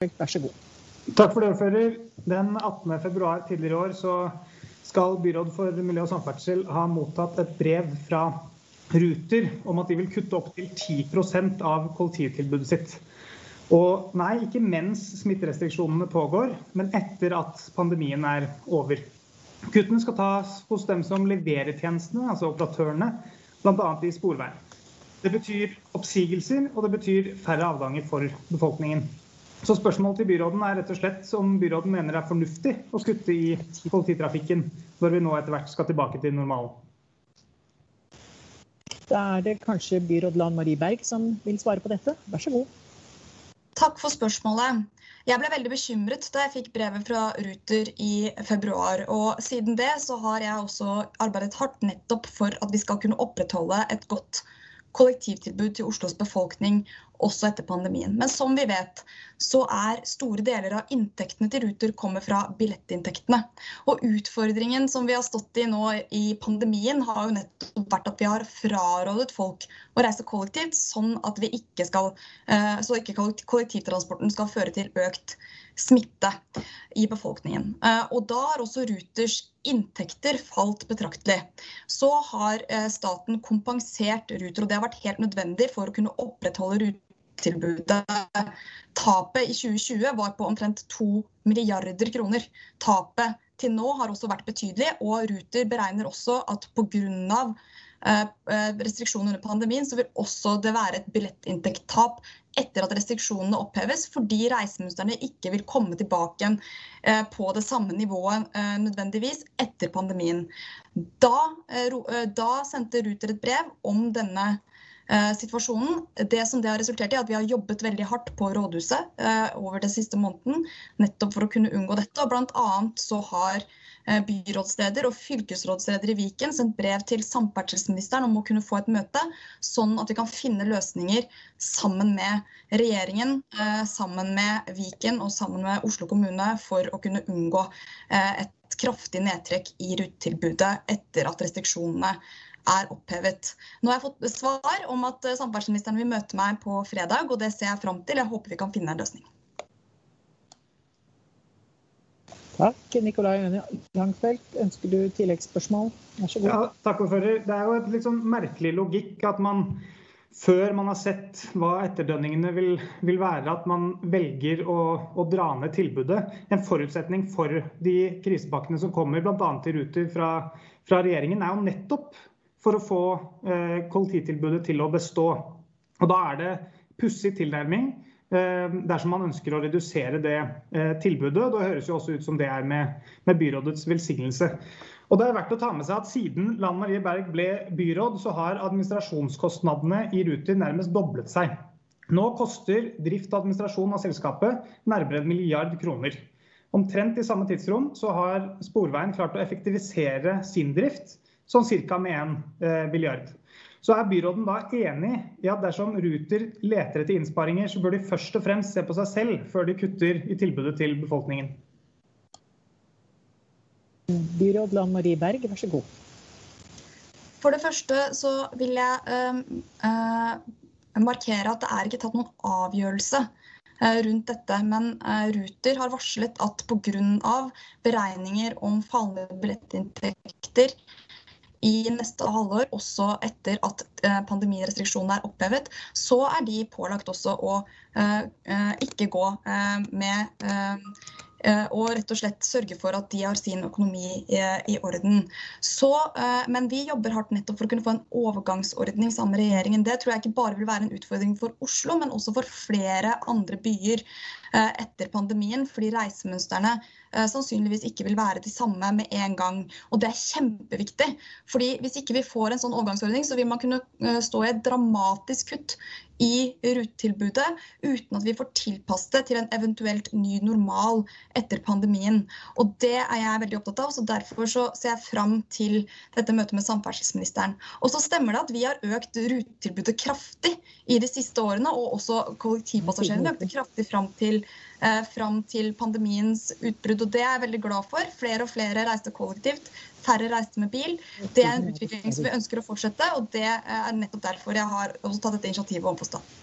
vær så god. Takk for det, ordfører. Den 18. februar tidligere i år så skal byråd for miljø og samferdsel ha mottatt et brev fra Ruter om at de vil kutte opp til 10 av kollektivtilbudet sitt. Og nei, ikke mens smitterestriksjonene pågår, men etter at pandemien er over. Kuttene skal tas hos dem som leverer tjenestene, altså operatørene, bl.a. i sporveien. Det betyr oppsigelser, og det betyr færre avganger for befolkningen. Så spørsmålet til byråden er rett og slett om byråden mener det er fornuftig å kutte i kollektivtrafikken når vi nå etter hvert skal tilbake til normalen. Da er det kanskje byråd Lan Marie Berg som vil svare på dette. Vær så god. Takk for spørsmålet. Jeg ble veldig bekymret da jeg fikk brevet fra Ruter i februar. og Siden det så har jeg også arbeidet hardt nettopp for at vi skal kunne opprettholde et godt kollektivtilbud til Oslos befolkning også etter pandemien. Men som vi vet, så er store deler av inntektene til Ruter kommer fra billettinntektene. Og utfordringen som vi har stått i nå i pandemien, har jo nettopp vært at vi har frarådet folk å reise kollektivt, sånn at ikke skal, eh, så ikke kollektivtransporten skal føre til økt smitte i befolkningen. Eh, og da har også Ruters inntekter falt betraktelig. Så har eh, staten kompensert Ruter, og det har vært helt nødvendig for å kunne opprettholde Ruter tilbudet. Tapet i 2020 var på omtrent 2 milliarder kroner. Tapet til nå har også vært betydelig, og Ruter beregner også at pga. Eh, eh, restriksjoner under pandemien, så vil også det være et billettinntekttap etter at restriksjonene oppheves, fordi reisemønstrene ikke vil komme tilbake igjen eh, på det samme nivået nødvendigvis etter pandemien. Da, da sendte Ruter et brev om denne Eh, situasjonen. Det som det har resultert i, er at vi har jobbet veldig hardt på rådhuset eh, over den siste måneden nettopp for å kunne unngå dette. og Blant annet så har eh, byrådsleder og fylkesrådsleder i Viken sendt brev til samferdselsministeren om å kunne få et møte, sånn at vi kan finne løsninger sammen med regjeringen, sammen med Viken og sammen med Oslo kommune for å kunne unngå et kraftig nedtrekk i rutetilbudet etter at restriksjonene er opphevet. Nå har jeg fått svar om at eh, samferdselsministeren vil møte meg på fredag, og det ser jeg fram til. Jeg håper vi kan finne en løsning. Takk. Nikolai Langfeldt, ønsker du tilleggsspørsmål? Vær så god. Ja, takk, ordfører. Det er jo et litt sånn merkelig logikk at man før man har sett hva etterdønningene vil, vil være, at man velger å, å, dra ned tilbudet. En forutsetning for de krisepakkene som kommer, bl.a. i Ruter fra, fra regjeringen, er jo nettopp for å få eh, kollektivtilbudet til å bestå. Og Da er det pussig tilnærming eh, dersom man ønsker å redusere det eh, tilbudet. Det høres jo også ut som det er med, med byrådets velsignelse. Og det er verdt å ta med seg at Siden Lan Marie Berg ble byråd, så har administrasjonskostnadene i Ruter nærmest doblet seg. Nå koster drift og administrasjon av selskapet nærmere en milliard kroner. Omtrent i samme tidsrom så har Sporveien klart å effektivisere sin drift sånn ca. med 1 eh, milliard. Så er byråden da enig i at dersom Ruter leter etter innsparinger, så bør de først og fremst se på seg selv før de kutter i tilbudet til befolkningen? Byråd Lan Marie Berg, vær så god. For det første så vil jeg uh, markere at det er ikke tatt noen avgjørelse rundt dette. Men Ruter har varslet at pga. beregninger om fallende billettinntekter i neste halvår, også etter at eh, pandemirestriksjonene er opphevet, så er de pålagt også å uh, uh, ikke gå med og rett og slett sørge for at de har sin økonomi i orden. Så, men vi jobber hardt nettopp for å kunne få en overgangsordning sammen med regjeringen. Det tror jeg ikke bare vil være en utfordring for Oslo, men også for flere andre byer etter pandemien. Fordi reisemønstrene Eh, sannsynligvis ikke vil være de samme med en gang. Og det er kjempeviktig. fordi hvis ikke vi får en sånn overgangsordning, så vil man kunne eh, stå i et dramatisk kutt i rutetilbudet uten at vi får tilpasset det til en eventuelt ny normal etter pandemien. Og Det er jeg veldig opptatt av, så derfor så ser jeg fram til dette møtet med samferdselsministeren. Og så stemmer det at vi har økt rutetilbudet kraftig i de siste årene, og også kollektivpassasjerene økte kraftig fram til Eh, fram til pandemiens utbrudd. og Det er jeg veldig glad for. Flere og flere reiste kollektivt, færre reiste med bil. Det er en utvikling som vi ønsker å fortsette, og det er nettopp derfor jeg har også tatt dette initiativet overfor staten.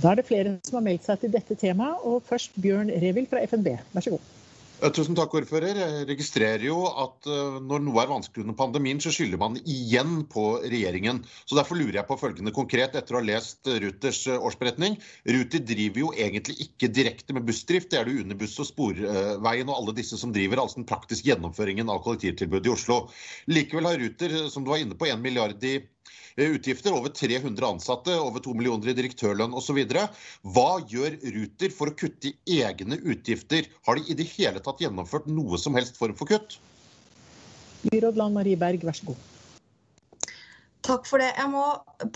Da er det flere som har meldt seg til dette temaet, og først Bjørn Revild fra FNB. Vær så god. Tusen takk, ordfører. Jeg registrerer jo at når noe er vanskelig under pandemien, så skylder man igjen på regjeringen. Så Derfor lurer jeg på følgende konkret etter å ha lest Ruters årsberetning. Ruter driver jo egentlig ikke direkte med bussdrift, det er det Unibuss og Sporveien og alle disse som driver, altså den praktiske gjennomføringen av kollektivtilbudet i Oslo. Likevel har Ruter, som du var inne på, 1 milliard i utgifter, over 300 ansatte, over 2 millioner i direktørlønn osv. Hva gjør Ruter for å kutte i egne utgifter? Har de i det hele tatt gjennomført noe som helst form for kutt? Byråd Lan Marie Berg, vær så god. Takk for det. Jeg må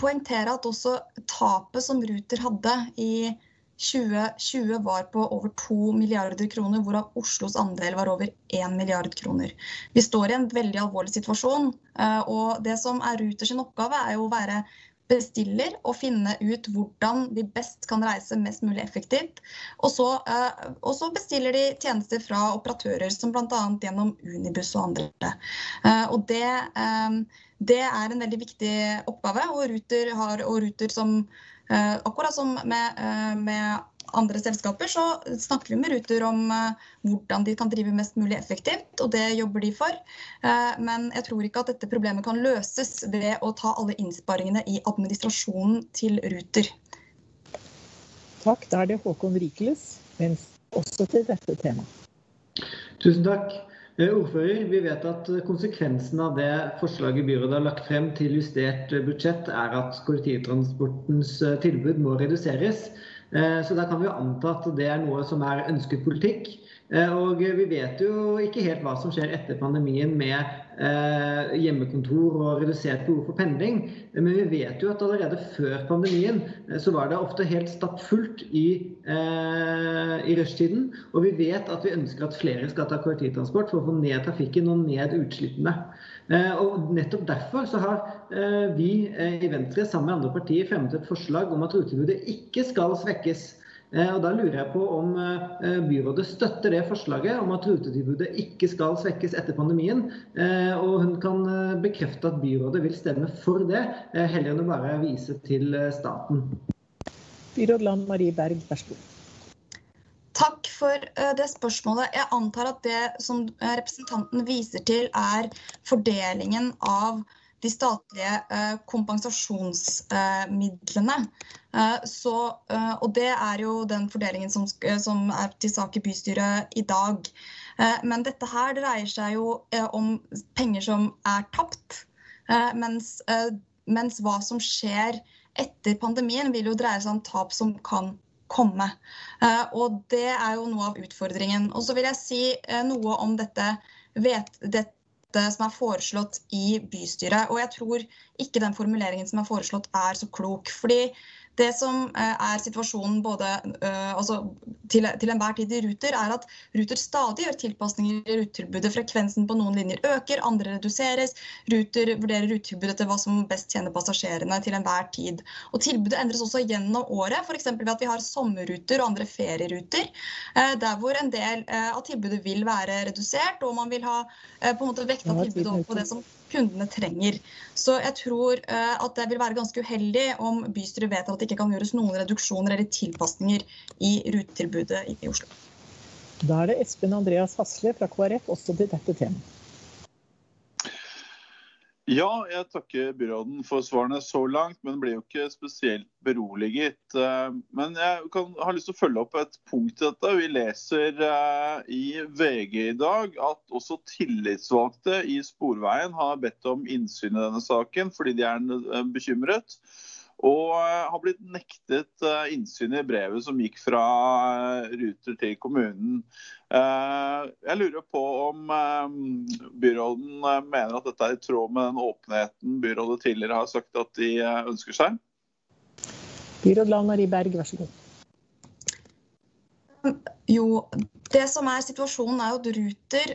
poengtere at også tapet som Ruter hadde i 2020 var på over 2 milliarder kroner, hvorav Oslos andel var over 1 milliard kroner. Vi står i en veldig alvorlig situasjon. og Det som er Ruter sin oppgave, er jo å være bestiller og finne ut hvordan vi best kan reise mest mulig effektivt. Og så, og så bestiller de tjenester fra operatører, som bl.a. gjennom Unibuss og andre. Og det, det er en veldig viktig oppgave, og Ruter, har, og Ruter som akkurat som med, med, andre selskaper, så snakker vi med Ruter om hvordan de kan drive mest mulig effektivt, og det jobber de for. men jeg tror ikke at dette problemet kan løses ved å ta alle innsparingene i administrasjonen til Ruter. Takk. Da er det Håkon Rikeles, også til dette temaet. Tusen takk. Ordfører, vi vet at konsekvensen av det forslaget byrådet har lagt frem til justert budsjett, er at kollektivtransportens tilbud må reduseres. Så da kan vi jo anta at det er noe som er ønsket politikk. Og vi vet jo ikke helt hva som skjer etter pandemien med hjemmekontor og redusert behov for pendling. Men vi vet jo at allerede før pandemien så var det ofte helt stappfullt i, i rushtiden. Og vi vet at vi ønsker at flere skal ta kollektivtransport for å få ned trafikken og ned utslippene. Og nettopp derfor så har vi i Venstre sammen med andre partier fremmet et forslag om at rutetilbudet ikke skal svekkes. Og Da lurer jeg på om byrådet støtter det forslaget om at rutetilbudet ikke skal svekkes etter pandemien. Og hun kan bekrefte at byrådet vil stemme for det, heller enn å bare vise til staten. Byråd Lan Marie Berg, vær så god. Takk for det spørsmålet. Jeg antar at det som representanten viser til, er fordelingen av de statlige kompensasjonsmidlene. Så, og det er jo den fordelingen som, som, er til sak i bystyret i dag. Men dette her dreier seg jo om penger som er tapt. Mens, mens hva som skjer etter pandemien vil jo dreie seg om tap som kan komme. Og det er jo noe av utfordringen. Og så vil jeg si noe om dette, vet, dette som er foreslått i bystyret. Og jeg tror ikke den formuleringen som er foreslått er så klok. fordi det som er situasjonen både, altså til, til enhver tid i Ruter, er at Ruter stadig gjør tilpasninger i rutetilbudet. Frekvensen på noen linjer øker, andre reduseres. Ruter vurderer rutetilbudet til hva som best tjener passasjerene til enhver tid. Og Tilbudet endres også gjennom året, f.eks. ved at vi har sommerruter og andre ferieruter. Der hvor en del av tilbudet vil være redusert, og man vil ha på en måte vekta tilbudet over på det som kundene trenger. Så jeg tror at det vil være ganske uheldig om bystyret vet at det ikke kan gjøres noen reduksjoner eller tilpasninger i rutetilbudet i Oslo. Da er det Espen Andreas Hasle fra KrF også til dette temaet. Ja, jeg takker byråden for svarene så langt, men blir jo ikke spesielt beroliget. Men jeg kan, har lyst til å følge opp et punkt i dette. Vi leser i VG i dag at også tillitsvalgte i Sporveien har bedt om innsyn i denne saken fordi de er bekymret. Og har blitt nektet innsyn i brevet som gikk fra Ruter til kommunen. Jeg lurer på om byråden mener at dette er i tråd med den åpenheten byrådet tidligere har sagt at de ønsker seg? Byråd Lan Marie Berg, vær så god. Jo, det som er situasjonen er at Ruter,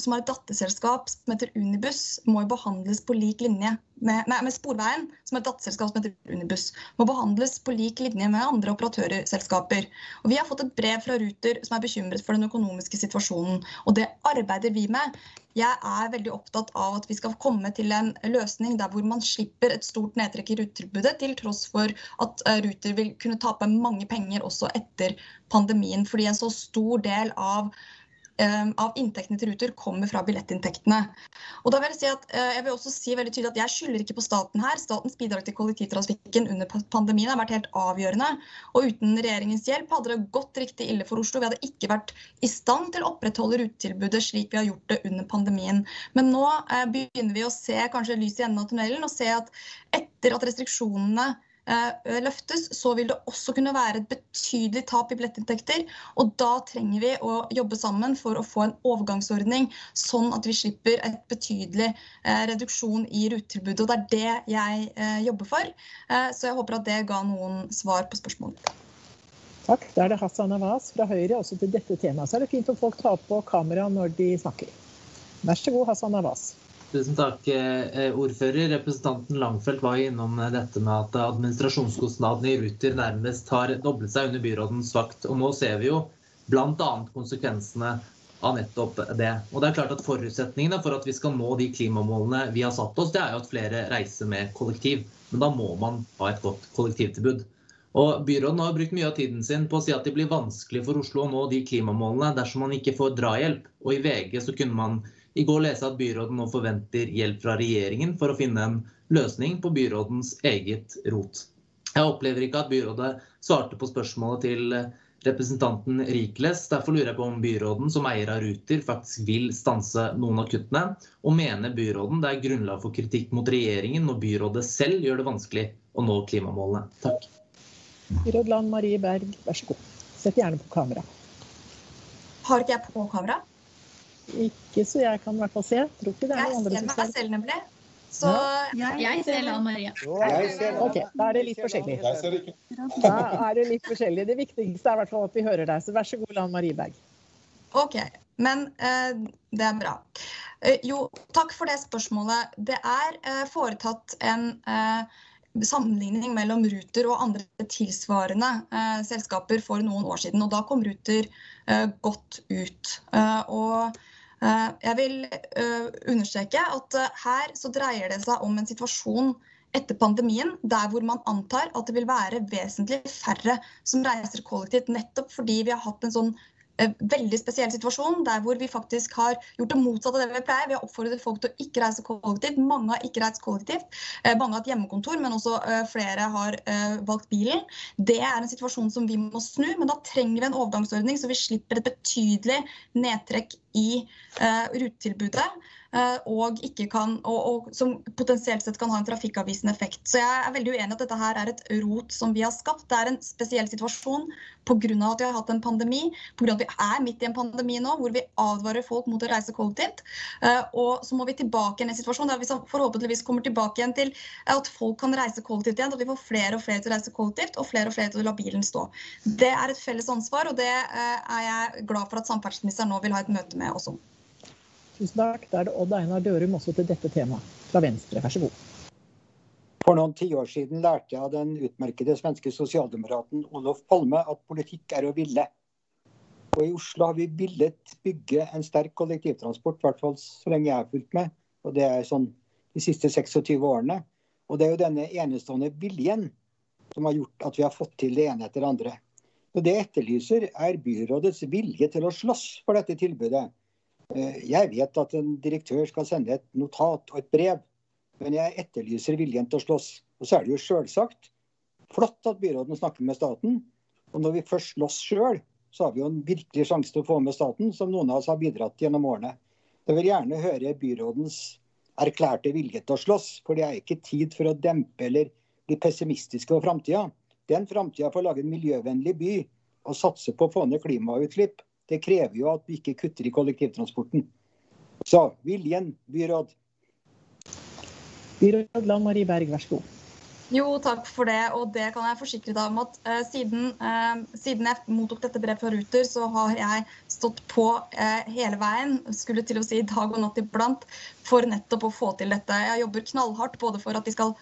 som har et datterselskap som heter Unibuss, må behandles på lik linje med, nei, med Sporveien, som er et datterselskap som heter Unibuss, må behandles på lik linje med andre operatørselskaper. Og vi har fått et brev fra Ruter som er bekymret for den økonomiske situasjonen. Og det arbeider vi med. Jeg er veldig opptatt av at vi skal komme til en løsning der hvor man slipper et stort nedtrekk i rutetilbudet, til tross for at eh, Ruter vil kunne tape mange penger også etter pandemien. Fordi en så stor del av Ehm, av inntektene til Ruter kommer fra billettinntektene. Og da vil Jeg si at eh, jeg vil også si veldig tydelig at jeg skylder ikke på staten her. Statens bidrag til kollektivtrafikken under pandemien har vært helt avgjørende. Og uten regjeringens hjelp hadde det gått riktig ille for Oslo. Vi hadde ikke vært i stand til å opprettholde rutetilbudet slik vi har gjort det under pandemien. Men nå eh, begynner vi å se kanskje lys i enden av tunnelen og se at etter at restriksjonene løftes, så vil det også kunne være et betydelig tap i billettinntekter. Og da trenger vi å jobbe sammen for å få en overgangsordning, sånn at vi slipper et betydelig eh, reduksjon i rutetilbudet. Og det er det jeg eh, jobber for. Så jeg håper at det ga noen svar på spørsmålet. Takk. Da er det Hassan Awaz fra Høyre også til dette temaet. Så er det fint om folk tar på kamera når de snakker. Vær så god, Hassan Awaz. Tusen takk, eh, ordfører. Representanten Langfeldt var innom eh, dette med at administrasjonskostnadene i Ruter nærmest har doblet seg under byrådens vakt. Og nå ser vi jo bl.a. konsekvensene av nettopp det. Og det er klart at Forutsetningene for at vi skal nå de klimamålene vi har satt oss, det er jo at flere reiser med kollektiv. Men da må man ha et godt kollektivtilbud. Og Byråden har brukt mye av tiden sin på å si at det blir vanskelig for Oslo å nå de klimamålene dersom man ikke får drahjelp. Og i VG så kunne man i går leste jeg at byråden nå forventer hjelp fra regjeringen for å finne en løsning på byrådens eget rot. Jeg opplever ikke at byrådet svarte på spørsmålet til representanten Rikles. Derfor lurer jeg på om byråden som eier av Ruter faktisk vil stanse noen av kuttene. Og mener byråden det er grunnlag for kritikk mot regjeringen når byrådet selv gjør det vanskelig å nå klimamålene? Takk. Byrådland Marie Berg, vær så god. Sett gjerne på kamera. Har ikke jeg på kamera? Ikke så jeg kan i hvert fall se. Jeg tror ikke det er noen andre som ser. Jeg ser meg selv, nemlig. Så jeg, jeg ser Lan Maria. Ok, da er det litt forskjellig. Da er det litt forskjellig. Det viktigste er i hvert fall at vi hører deg. Så vær så god, Lan Marie Berg. OK. Men eh, det er bra. Eh, jo, takk for det spørsmålet. Det er eh, foretatt en eh, sammenligning mellom Ruter og andre tilsvarende eh, selskaper for noen år siden. Og da kom Ruter eh, godt ut. og Eh, jeg vil eh, understreke at eh, her så dreier det seg om en situasjon etter pandemien der hvor man antar at det vil være vesentlig færre som reiser kollektivt, nettopp fordi vi har hatt en sånn Eh, veldig spesiell situasjon der hvor vi faktisk har gjort det motsatte av det vi pleier. Vi har oppfordret folk til å ikke reise kollektivt. Mange har ikke reist kollektivt. Eh, mange har hatt hjemmekontor, men også eh, flere har valgt bilen. Det er en situasjon som vi må snu, men da trenger vi en overgangsordning så vi slipper et betydelig nedtrekk i rutetilbudet. Eh, og, kan, og, og, som potensielt sett kan ha en trafikkavvisende effekt. Så jeg er veldig uenig at dette her er et rot som vi har skapt. Det er en spesiell situasjon pga. at vi har hatt en pandemi, pga. at vi er midt i en pandemi nå hvor vi advarer folk mot å reise kollektivt. Eh, og så må vi tilbake i en situasjon der vi forhåpentligvis kommer tilbake igjen til at folk kan reise kollektivt igjen. At vi får flere og flere til å reise kollektivt, og flere og flere til å la bilen stå. Det er et felles ansvar, og det eh, er jeg glad for at samferdselsministeren nå vil ha et møte med oss om. Tusen takk. Da er det Odd Einar Dørum også til dette temaet. Fra Venstre, vær så god. For noen tiår siden lærte jeg av den utmerkede svenske sosialdemokraten Olof Palme at politikk er å ville. Og I Oslo har vi villet bygge en sterk kollektivtransport, i hvert fall så lenge jeg har fulgt med. Og det er sånn de siste 26 årene. Og det er jo denne enestående viljen som har gjort at vi har fått til det ene etter det andre. Og Det etterlyser, er byrådets vilje til å slåss for dette tilbudet. Eh, jeg vet at en direktør skal sende et notat og et brev, men jeg etterlyser viljen til å slåss. Og så er det jo selvsagt flott at byråden snakker med staten. Og når vi først slåss sjøl, så har vi jo en virkelig sjanse til å få med staten, som noen av oss har bidratt gjennom årene. Jeg vil gjerne høre byrådens erklærte vilje til å slåss, for det er ikke tid for å dempe eller bli pessimistiske over framtida. Den framtida for å lage en miljøvennlig by og satse på å få ned klimautslipp, det krever jo at vi ikke kutter i kollektivtransporten. Så viljen, byråd. Byråd Lan Marie Berg, vær så god. Jo, takk for det. Og det kan jeg forsikre deg om at uh, siden, uh, siden, jeg mottok dette brevet fra Ruter, så har jeg stått på uh, hele veien, skulle til å si dag og natt iblant, for nettopp å få til dette. Jeg jobber knallhardt både for at de skal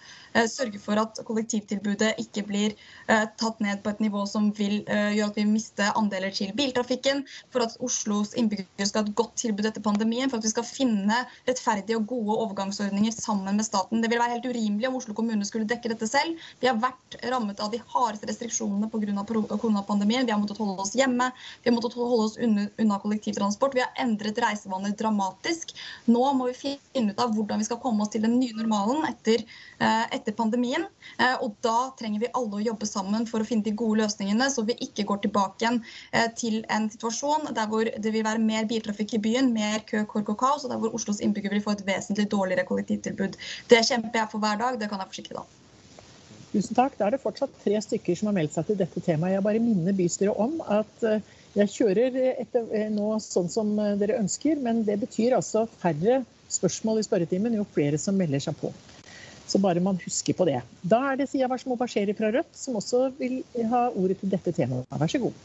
sørge for at kollektivtilbudet ikke blir tatt ned på et nivå som vil gjøre at vi mister andeler til biltrafikken, for at Oslos innbyggere skal ha et godt tilbud etter pandemien, for at vi skal finne rettferdige og gode overgangsordninger sammen med staten. Det vil være helt urimelig om Oslo kommune skulle dekke dette selv. Vi har vært rammet av de hardeste restriksjonene pga. koronapandemien. Vi har måttet holde oss hjemme, vi har måttet holde oss unna kollektivtransport. Vi har endret reisevaner dramatisk. Nå må vi finne ut av hvordan vi skal komme oss til den nye normalen etter, eh, etter pandemien. Eh, og da trenger vi alle å jobbe sammen for å finne de gode løsningene, så vi ikke går tilbake igjen eh, til en situasjon der hvor det vil være mer biltrafikk i byen, mer kø, kork og kaos, og der hvor Oslos innbyggere vil få et vesentlig dårligere kollektivtilbud. Det kjemper jeg for hver dag, det kan jeg forsikre deg om. Tusen takk. Da er det fortsatt tre stykker som har meldt seg til dette temaet. Jeg bare minner bystyret om at eh, jeg kjører etter, nå sånn som dere ønsker, men det betyr altså færre spørsmål i spørretimen jo flere som melder seg på. Så bare man husker på det. Da er det Sia Warsmo Basheri fra Rødt som også vil ha ordet til dette temaet. Vær så god.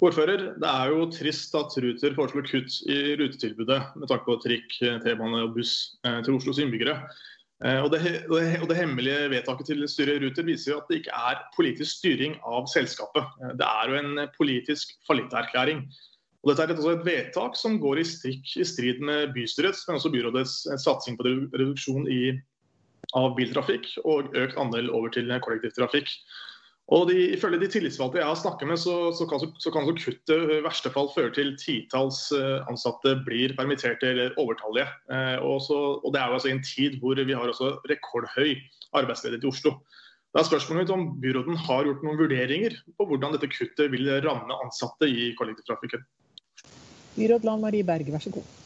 Ordfører, det er jo trist at Ruter foreslår kutt i rutetilbudet med tanke på trikk, T-bane og buss til Oslos innbyggere. Eh, og det, og det, hemmelige vedtaket til styret Ruter viser jo at det ikke er politisk styring av selskapet. Eh, det er jo en politisk fallitterklæring. Og dette er også et vedtak som går i, strikk, i strid med bystyrets, men også byrådets eh, satsing på reduksjon i, av biltrafikk og økt andel over til kollektivtrafikk. Og de, Ifølge de tillitsvalgte jeg har snakket med, så, så kan, så så kuttet i verste fall føre til titalls eh, ansatte blir permitterte eller overtallige. Eh, og, så, og, Det er jo altså i en tid hvor vi har også rekordhøy arbeidsledighet i Oslo. Da er spørsmålet mitt om byråden har gjort noen vurderinger på hvordan dette kuttet vil ramme ansatte i kollektivtrafikken. Byråd Lan Marie Berge, vær så god.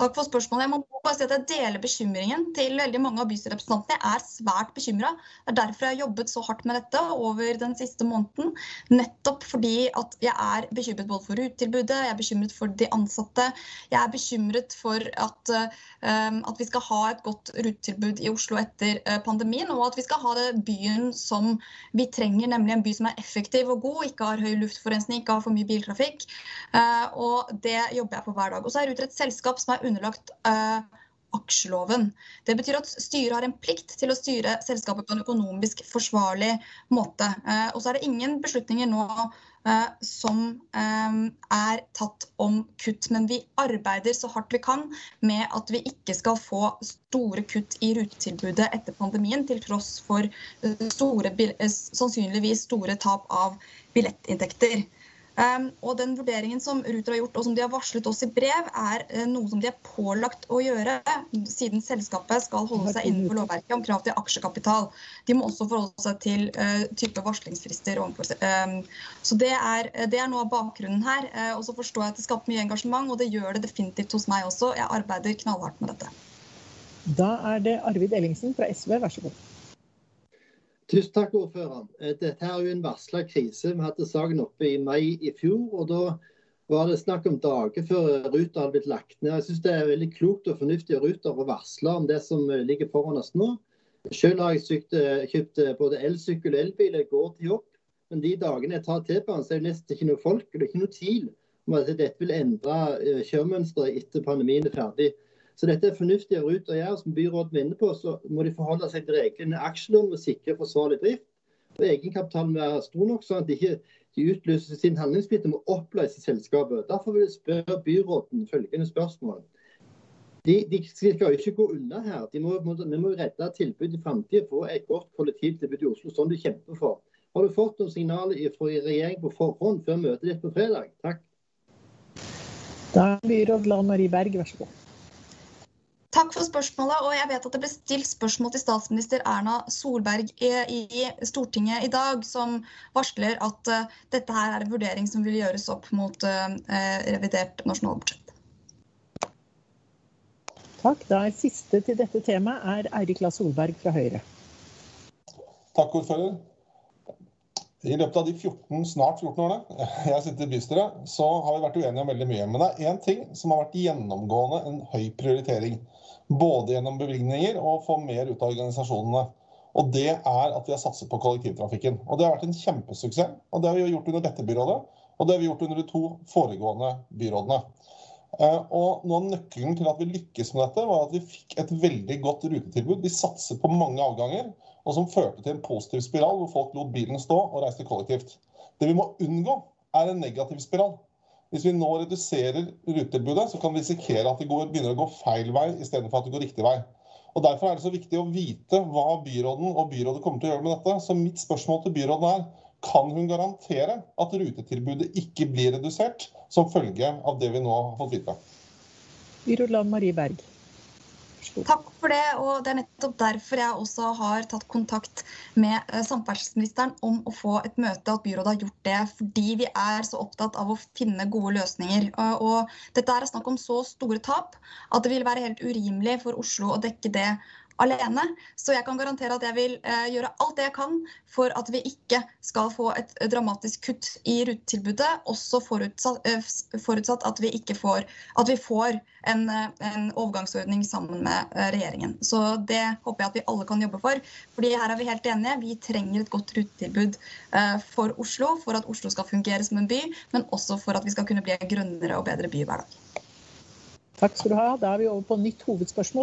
Takk for spørsmålet. Jeg må bare si at jeg deler bekymringen til veldig mange av bystyrerepresentantene. Jeg er svært bekymra. Det er derfor jeg har jobbet så hardt med dette over den siste måneden. Nettopp fordi at jeg er bekymret både for rutetilbudet, jeg er bekymret for de ansatte. Jeg er bekymret for at, um, at vi skal ha et godt rutetilbud i Oslo etter uh, pandemien, og at vi skal ha det byen som vi trenger, nemlig en by som er effektiv og god, ikke har høy luftforurensning, ikke har for mye biltrafikk. Uh, og det jobber jeg på hver dag. Og så er Ruter et selskap som er underlagt eh, aksjeloven. Det betyr at styret har en plikt til å styre selskapet på en økonomisk forsvarlig måte. Eh, og så er det ingen beslutninger nå eh, som er tatt om kutt, men vi arbeider så hardt vi kan med at vi ikke skal få store kutt i rutetilbudet etter pandemien, til tross for store, sannsynligvis store tap av billettinntekter. Um, og den vurderingen som Ruter har gjort, og som de har varslet oss i brev, er uh, noe som de er pålagt å gjøre, siden selskapet skal holde seg innenfor lovverket om krav til aksjekapital. De må også forholde seg til uh, type varslingsfrister. Um, så det er, det er, noe av bakgrunnen her. Uh, og så forstår jeg at det skaper mye engasjement, og det gjør det definitivt hos meg også. Jeg arbeider knallhardt med dette. Da er det Arvid Ellingsen fra SV, vær så god. Tusen takk, ordfører. Eh, dette er jo en varsla krise. Vi hadde saken oppe i mai i fjor. og Da var det snakk om dager før Ruter hadde blitt lagt ned. Jeg synes det er veldig klokt og fornuftig av Ruter å varsle om det som ligger foran oss nå. Selv har jeg sykt, eh, kjøpt eh, både elsykkel og elbil. Jeg går til jobb. Men de dagene jeg tar T-banen, så er det nesten ikke noe folk. Det er ikke noe tvil om at dette vil endre kjøremønsteret etter pandemien er ferdig. Så dette er fornuftig av Ruter å gjøre. Som byråden var på, så må de forholde seg til reglene i aksjeloven og sikre forsvarlig drift. Og egenkapitalen må være stor nok, sånn at de ikke de utløser sin handlingsplikt om å oppløse selskapet. Derfor vil jeg spørre byråden følgende spørsmål. De, de skal jo ikke gå unna her. Må, må, vi må redde tilbudet i framtida for et godt kollektivtilbud i Oslo, som du kjemper for. Har du fått noen signaler fra regjeringen på forhånd før møtet ditt på fredag? Takk. Da er byråd Lan Marie Berg, vær så god. Takk for spørsmålet. og jeg vet at Det ble stilt spørsmål til statsminister Erna Solberg i, i Stortinget i dag, som varsler at uh, dette her er en vurdering som vil gjøres opp mot uh, revidert nasjonalbudsjett. Takk. Da er Siste til dette temaet er Eirik La Solberg fra Høyre. Takk, ordfører. I løpet av de 14, snart 14 årene jeg har sittet i bystyret, så har vi vært uenige om veldig mye. Men det er én ting som har vært gjennomgående en høy prioritering både gjennom bevilgninger og få mer ut av organisasjonene. Og det er at vi har satset på kollektivtrafikken. Og det har vært en kjempesuksess. Og det har vi gjort under dette byrådet, og det har vi gjort under de to foregående byrådene. Eh, og noe av nøkkelen til at vi lykkes med dette, var at vi fikk et veldig godt rutetilbud. Vi satset på mange avganger, og som førte til en positiv spiral hvor folk lot bilen stå og reiste kollektivt. Det vi må unngå, er en negativ spiral. Hvis vi nå reduserer rutetilbudet, så kan vi risikere at det går, begynner å gå feil vei istedenfor at det går riktig vei. Og Derfor er det så viktig å vite hva byråden og byrådet kommer til å gjøre med dette. Så mitt spørsmål til byråden er kan hun garantere at rutetilbudet ikke blir redusert som følge av det vi nå har fått vite? Byråd Lan Marie Berg. Takk for det. og Det er nettopp derfor jeg også har tatt kontakt med eh, samferdselsministeren om å få et møte, at byrådet har gjort det. Fordi vi er så opptatt av å finne gode løsninger. Og Dette er snakk om så store tap at det vil være helt urimelig for Oslo å dekke det alene. Så jeg kan garantere at jeg vil eh, gjøre alt det jeg kan for at vi ikke skal få et dramatisk kutt i rutetilbudet. Også forutsatt, eh, forutsatt at, vi får, at vi får en, eh, en, overgangsordning sammen med regjeringen. Så det håper jeg at vi alle kan jobbe for. fordi her er vi helt enige. Vi trenger et godt rutetilbud for Oslo, for at Oslo skal fungere som en by, men også for at vi skal kunne bli en grønnere og bedre by hver dag. Takk skal du ha. Da er vi over på nytt hovedspørsmål.